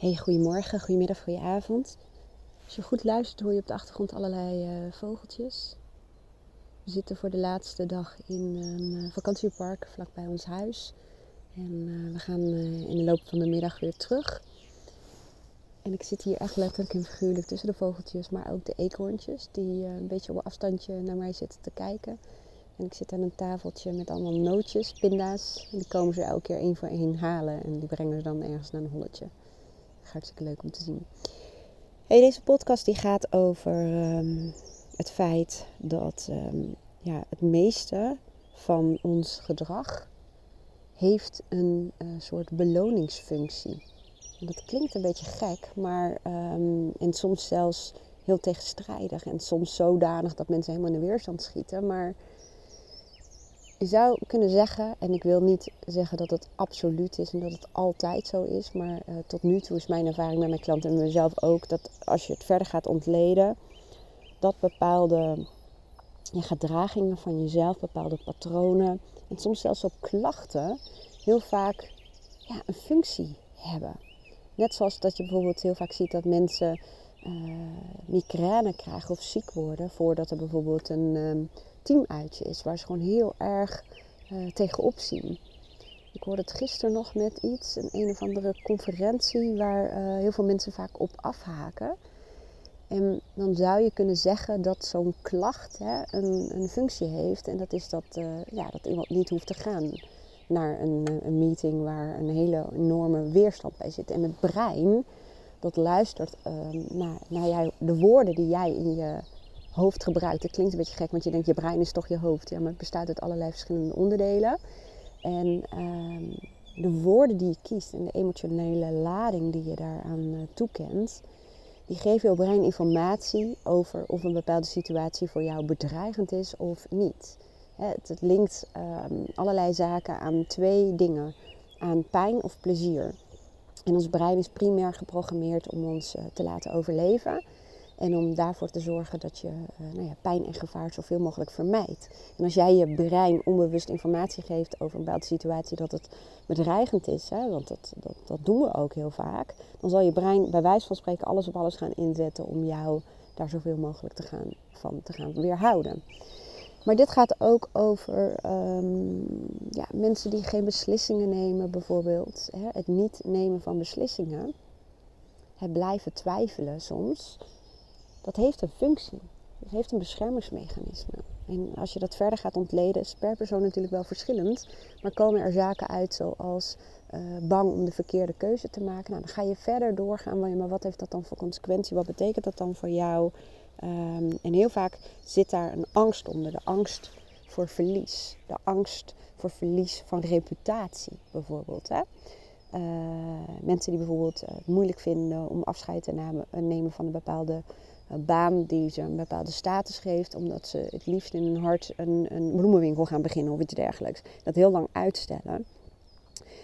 Hey, goedemorgen, goedemiddag, goedenavond. Als je goed luistert hoor je op de achtergrond allerlei uh, vogeltjes. We zitten voor de laatste dag in een uh, vakantiepark vlakbij ons huis. En uh, we gaan in de loop van de middag weer terug. En ik zit hier echt letterlijk en figuurlijk tussen de vogeltjes, maar ook de eekhoorntjes die een beetje op afstandje naar mij zitten te kijken. En ik zit aan een tafeltje met allemaal nootjes, pinda's. En die komen ze elke keer één voor één halen en die brengen ze dan ergens naar een holletje hartstikke leuk om te zien. Hey, deze podcast die gaat over ehm, het feit dat um, ja, het meeste van ons gedrag heeft een uh, soort beloningsfunctie. Dat klinkt een beetje gek, maar um, en soms zelfs heel tegenstrijdig en soms zodanig dat mensen helemaal in de weerstand schieten. Maar je zou kunnen zeggen, en ik wil niet zeggen dat het absoluut is en dat het altijd zo is, maar uh, tot nu toe is mijn ervaring met mijn klanten en mezelf ook dat als je het verder gaat ontleden, dat bepaalde gedragingen van jezelf, bepaalde patronen en soms zelfs ook klachten heel vaak ja, een functie hebben. Net zoals dat je bijvoorbeeld heel vaak ziet dat mensen uh, migraine krijgen of ziek worden voordat er bijvoorbeeld een. Uh, teamuitje is, waar ze gewoon heel erg uh, tegenop zien. Ik hoorde het gisteren nog met iets, een een of andere conferentie waar uh, heel veel mensen vaak op afhaken. En dan zou je kunnen zeggen dat zo'n klacht hè, een, een, functie heeft. En dat is dat, uh, ja, dat iemand niet hoeft te gaan naar een, een, meeting waar een hele enorme weerstand bij zit. En het brein, dat luistert naar, naar jou, de woorden die jij in je hoofd gebruikt. Dat klinkt een beetje gek, want je denkt je brein is toch je hoofd. Ja, maar het bestaat uit allerlei verschillende onderdelen. En ehm, de woorden die je kiest en de emotionele lading die je daaraan uh, toekent, die geven jouw brein informatie over of een bepaalde situatie voor jou bedreigend is of niet. Het, linkt ehm, allerlei zaken aan twee dingen: aan pijn of plezier. En ons brein is primair geprogrammeerd om ons uh, te laten overleven. En om daarvoor te zorgen dat je uh, nou ja, pijn en gevaar zoveel mogelijk vermijdt. En als jij je brein onbewust informatie geeft over een bepaalde situatie dat het bedreigend is, hè, want dat, dat, dat doen we ook heel vaak, dan zal je brein bij wijze van spreken alles op alles gaan inzetten om jou daar zoveel mogelijk te gaan, van te gaan weerhouden. Maar dit gaat ook over um, ja, mensen die geen beslissingen nemen, bijvoorbeeld. Hè, het niet nemen van beslissingen. Het blijven twijfelen soms dat heeft een functie. Het heeft een beschermingsmechanisme. En als je dat verder gaat ontleden, is per persoon natuurlijk wel verschillend. Maar komen er zaken uit zoals uh, bang om de verkeerde keuze te maken. Nou, dan ga je verder doorgaan. Maar wat heeft dat dan voor consequentie? Wat betekent dat dan voor jou? Um, en heel vaak zit daar een angst onder. De angst voor verlies. De angst voor verlies van reputatie bijvoorbeeld. Hè? Uh, mensen die bijvoorbeeld het moeilijk vinden om afscheid te nemen van een bepaalde baan die ze een bepaalde status geeft, omdat ze het liefst in hun hart een, een bloemenwinkel gaan beginnen of iets dergelijks. Dat heel lang uitstellen.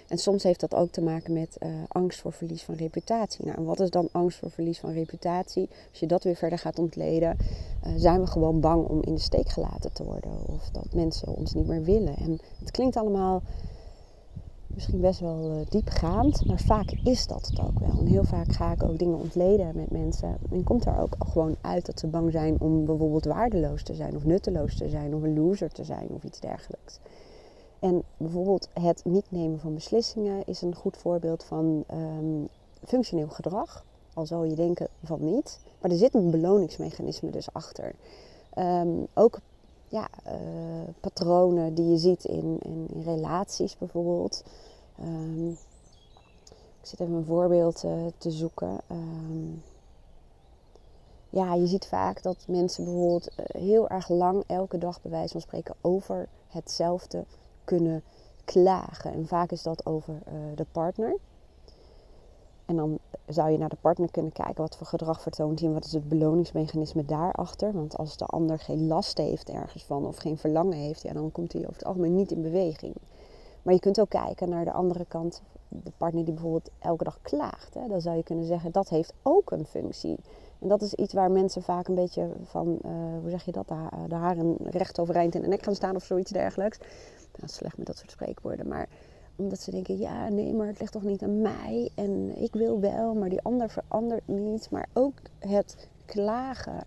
En soms heeft dat ook te maken met uh, angst voor verlies van reputatie. Nou, wat is dan angst voor verlies van reputatie? Als je dat weer verder gaat ontleden, uh, zijn we gewoon bang om in de steek gelaten te worden. Of dat mensen ons niet meer willen. En het klinkt allemaal misschien best wel uh, diepgaand, maar vaak is dat het ook wel. En heel vaak ga ik ook dingen ontleden met mensen. En komt er ook gewoon uit dat ze bang zijn om bijvoorbeeld waardeloos te zijn, of nutteloos te zijn, of een loser te zijn, of iets dergelijks. En bijvoorbeeld het niet nemen van beslissingen is een goed voorbeeld van um, functioneel gedrag. Al zou je denken van niet. Maar er zit een beloningsmechanisme dus achter. Um, ook ja, uh, patronen die je ziet in, in, relaties bijvoorbeeld. Um, ik zit even een voorbeeld uh, te zoeken. Um, ja, je ziet vaak dat mensen bijvoorbeeld uh, heel erg lang elke dag bij wijze van spreken over hetzelfde kunnen klagen. En vaak is dat over de partner. En dan zou je naar de partner kunnen kijken wat voor gedrag vertoont hij en wat is het beloningsmechanisme daarachter. Want als de ander geen last heeft ergens van of geen verlangen heeft, ja, dan komt hij over het algemeen niet in beweging. Maar je kunt ook kijken naar de andere kant, de partner die bijvoorbeeld elke dag klaagt. Hè, dan zou je kunnen zeggen dat heeft ook een functie. En dat is iets waar mensen vaak een beetje van, uh, hoe zeg je dat, de, haren recht overeind in de nek gaan staan of zoiets dergelijks. Dat is slecht met dat soort spreekwoorden. Maar omdat ze denken, ja nee, maar het ligt toch niet aan mij. En ik wil wel, maar die ander verandert niet. Maar ook het klagen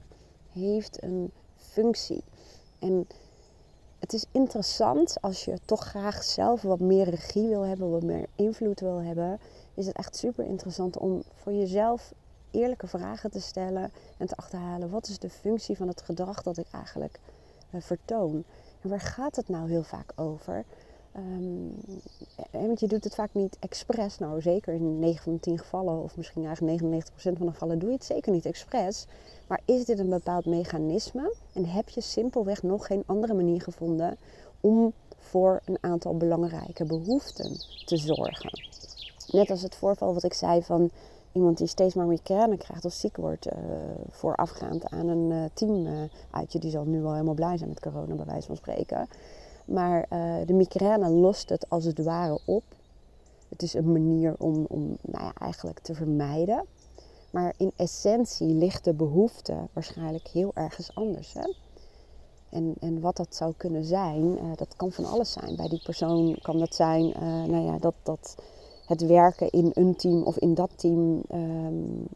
heeft een functie. En het is interessant als je toch graag zelf wat meer regie wil hebben, wat meer invloed wil hebben. Is het echt super interessant om voor jezelf eerlijke vragen te stellen en te achterhalen. Wat is de functie van het gedrag dat ik eigenlijk uh, vertoon? En waar gaat het nou heel vaak over? Um, want je doet het vaak niet expres. Nou, zeker in 9 van de 10 gevallen, of misschien eigenlijk 99% van de gevallen, doe je het zeker niet expres. Maar is dit een bepaald mechanisme? En heb je simpelweg nog geen andere manier gevonden om voor een aantal belangrijke behoeften te zorgen? Net als het voorval wat ik zei van iemand die steeds maar migraine krijgt of ziek wordt uh, voorafgaand aan een uh, teamuitje. die zal nu wel helemaal blij zijn met corona, bij wijze van spreken. Maar uh, de migraine lost het als het ware op. Het is een manier om, om nou ja, eigenlijk te vermijden. Maar in essentie ligt de behoefte waarschijnlijk heel ergens anders. Hè? En, en wat dat zou kunnen zijn, uh, dat kan van alles zijn. Bij die persoon kan dat zijn uh, nou ja, dat, dat het werken in een team of in dat team um,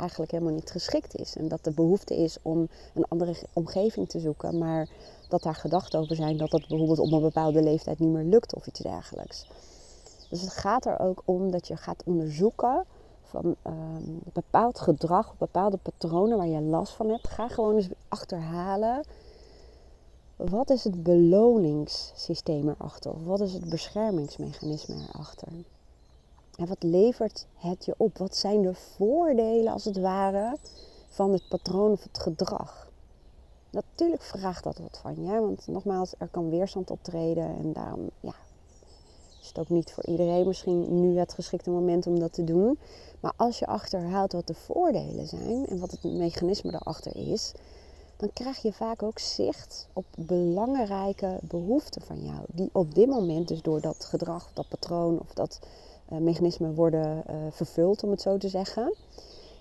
eigenlijk helemaal niet geschikt is. En dat de behoefte is om een andere omgeving te zoeken. Maar dat daar gedachten over zijn dat dat bijvoorbeeld op een bepaalde leeftijd niet meer lukt of iets dergelijks. Dus het gaat er ook om dat je gaat onderzoeken van um, bepaald gedrag, bepaalde patronen waar je last van hebt. Ga gewoon eens achterhalen. Wat is het beloningssysteem erachter? Of wat is het beschermingsmechanisme erachter? En wat levert het je op? Wat zijn de voordelen als het ware van het patroon of het gedrag? Natuurlijk vraagt dat wat van je, want nogmaals, er kan weerstand optreden en daarom ja, is het ook niet voor iedereen misschien nu het geschikte moment om dat te doen. Maar als je achterhaalt wat de voordelen zijn en wat het mechanisme erachter is, dan krijg je vaak ook zicht op belangrijke behoeften van jou, die op dit moment dus door dat gedrag, dat patroon of dat uh, mechanisme worden uh, vervuld, om het zo te zeggen.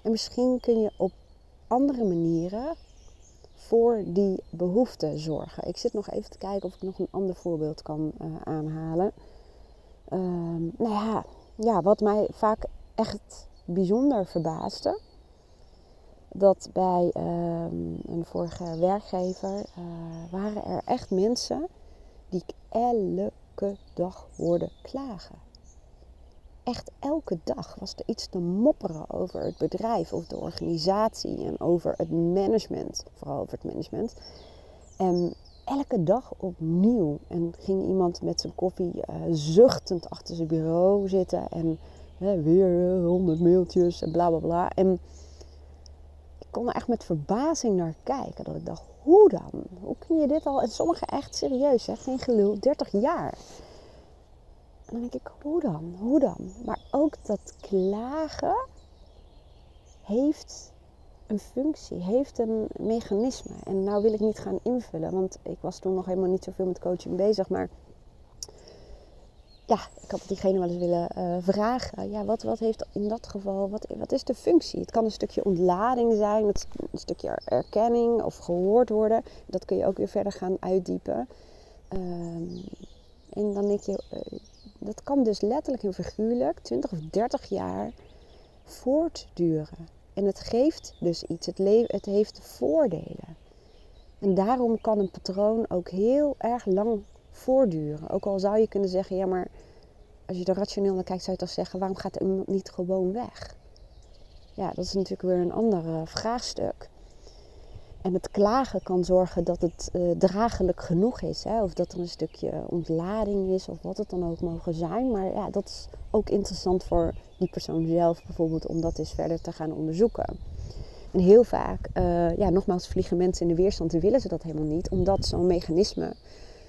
En misschien kun je op andere manieren voor die behoeften zorgen. Ik zit nog even te kijken of ik nog een ander voorbeeld kan uh, aanhalen. Um, nou ja, ja, wat mij vaak echt bijzonder verbaasde. Dat bij um, een vorige werkgever waren er echt mensen die elke dag hoorden klagen echt elke dag was er iets te mopperen over het bedrijf of de organisatie en over het management, vooral over het management. En elke dag opnieuw. En ging iemand met zijn koffie uh, zuchtend achter zijn bureau zitten en weer honderd mailtjes en bla bla bla. En ik kon er echt met verbazing naar kijken. Dat ik dacht, hoe dan? Hoe kun je dit al? En sommigen echt serieus, hè? geen gelul, 30 jaar. Dan denk ik, hoe dan? Hoe dan? Maar ook dat klagen heeft een functie, heeft een mechanisme. En nou wil ik niet gaan invullen, want ik was toen nog helemaal niet zoveel met coaching bezig. Maar ja, ik had diegene wel eens willen uh, vragen. Ja, wat, wat heeft in dat geval, wat, wat is de functie? Het kan een stukje ontlading zijn, een stukje erkenning of gehoord worden. Dat kun je ook weer verder gaan uitdiepen. Um, en dan denk je, uh, dat kan dus letterlijk en figuurlijk 20 of 30 jaar voortduren. En het geeft dus iets. Het, het heeft voordelen. En daarom kan een patroon ook heel erg lang voortduren. Ook al zou je kunnen zeggen, ja maar als je er rationeel naar kijkt, zou je toch zeggen, waarom gaat iemand niet gewoon weg? Ja, dat is natuurlijk weer een ander vraagstuk. En het klagen kan zorgen dat het uh, draaglijk genoeg is. Hè? Of dat er een stukje ontlading is of wat het dan ook mogen zijn. Maar ja, dat is ook interessant voor die persoon zelf bijvoorbeeld om dat eens verder te gaan onderzoeken. En heel vaak, uh, ja, nogmaals, vliegen mensen in de weerstand en willen ze dat helemaal niet. Omdat zo'n mechanisme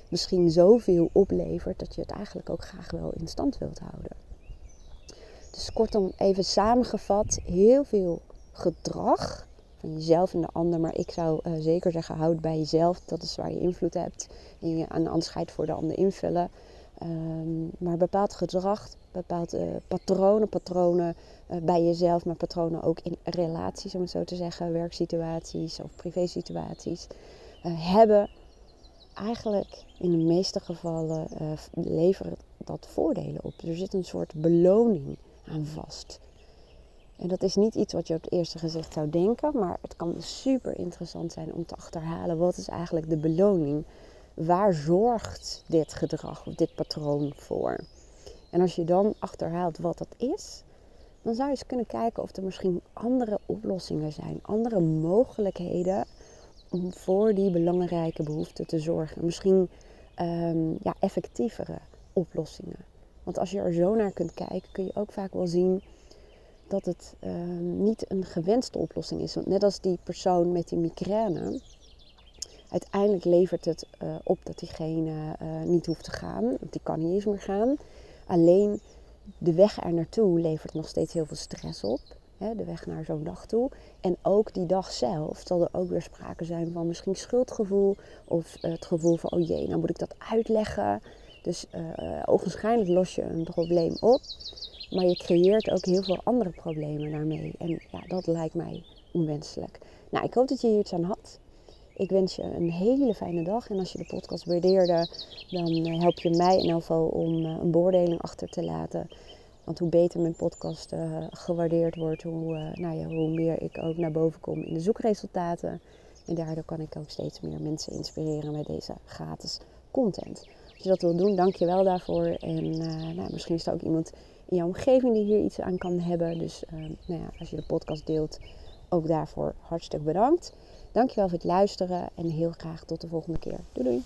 misschien zoveel oplevert dat je het eigenlijk ook graag wel in stand wilt houden. Dus kortom, even samengevat, heel veel gedrag van jezelf en de ander. Maar ik zou uh, zeker zeggen, houd bij jezelf. Dat is waar je invloed hebt. Je aan onderscheid voor de ander invullen. Um, maar bepaald gedrag, bepaald uh, patronen, patronen uh, bij jezelf, maar patronen ook in relaties, om het zo te zeggen, werksituaties of privésituaties, hebben eigenlijk in de meeste gevallen uh, levert dat voordelen op. Er zit een soort beloning aan vast. En dat is niet iets wat je op het eerste gezicht zou denken, maar het kan super interessant zijn om te achterhalen wat is eigenlijk de beloning. Waar zorgt dit gedrag of dit patroon voor? En als je dan achterhaalt wat dat is, dan zou je eens kunnen kijken of er misschien andere oplossingen zijn, andere mogelijkheden om voor die belangrijke behoeften te zorgen. Misschien um, ja, effectievere oplossingen. Want als je er zo naar kunt kijken, kun je ook vaak wel zien dat het ehm, niet een gewenste oplossing is. Want net als die persoon met die migraine, uiteindelijk levert het uh, op dat diegene uh, niet hoeft te gaan. Want die kan niet eens meer gaan. Alleen de weg er naartoe levert nog steeds heel veel stress op. Hè, de weg naar zo'n dag toe. En ook die dag zelf zal er ook weer sprake zijn van misschien schuldgevoel. Of het gevoel van, oh jee, nou moet ik dat uitleggen. Dus uh, ogenschijnlijk los je een probleem op. Maar je creëert ook heel veel andere problemen daarmee. En ja, dat lijkt mij onwenselijk. Nou, ik hoop dat je hier iets aan had. Ik wens je een hele fijne dag. En als je de podcast waardeerde, dan eh, help je mij in elk geval om eh, een beoordeling achter te laten. Want hoe beter mijn podcast uh, gewaardeerd wordt, hoe, nou ja, hoe meer ik ook naar boven kom in de zoekresultaten. En daardoor kan ik ook steeds meer mensen inspireren met deze gratis content. Als je dat wil doen, dank je wel daarvoor. En nou, misschien is er ook iemand jouw omgeving die hier iets aan kan hebben. Dus nou ja, als je de podcast deelt, ook daarvoor hartstikke bedankt. Dankjewel voor het luisteren en heel graag tot de volgende keer. Doei doei!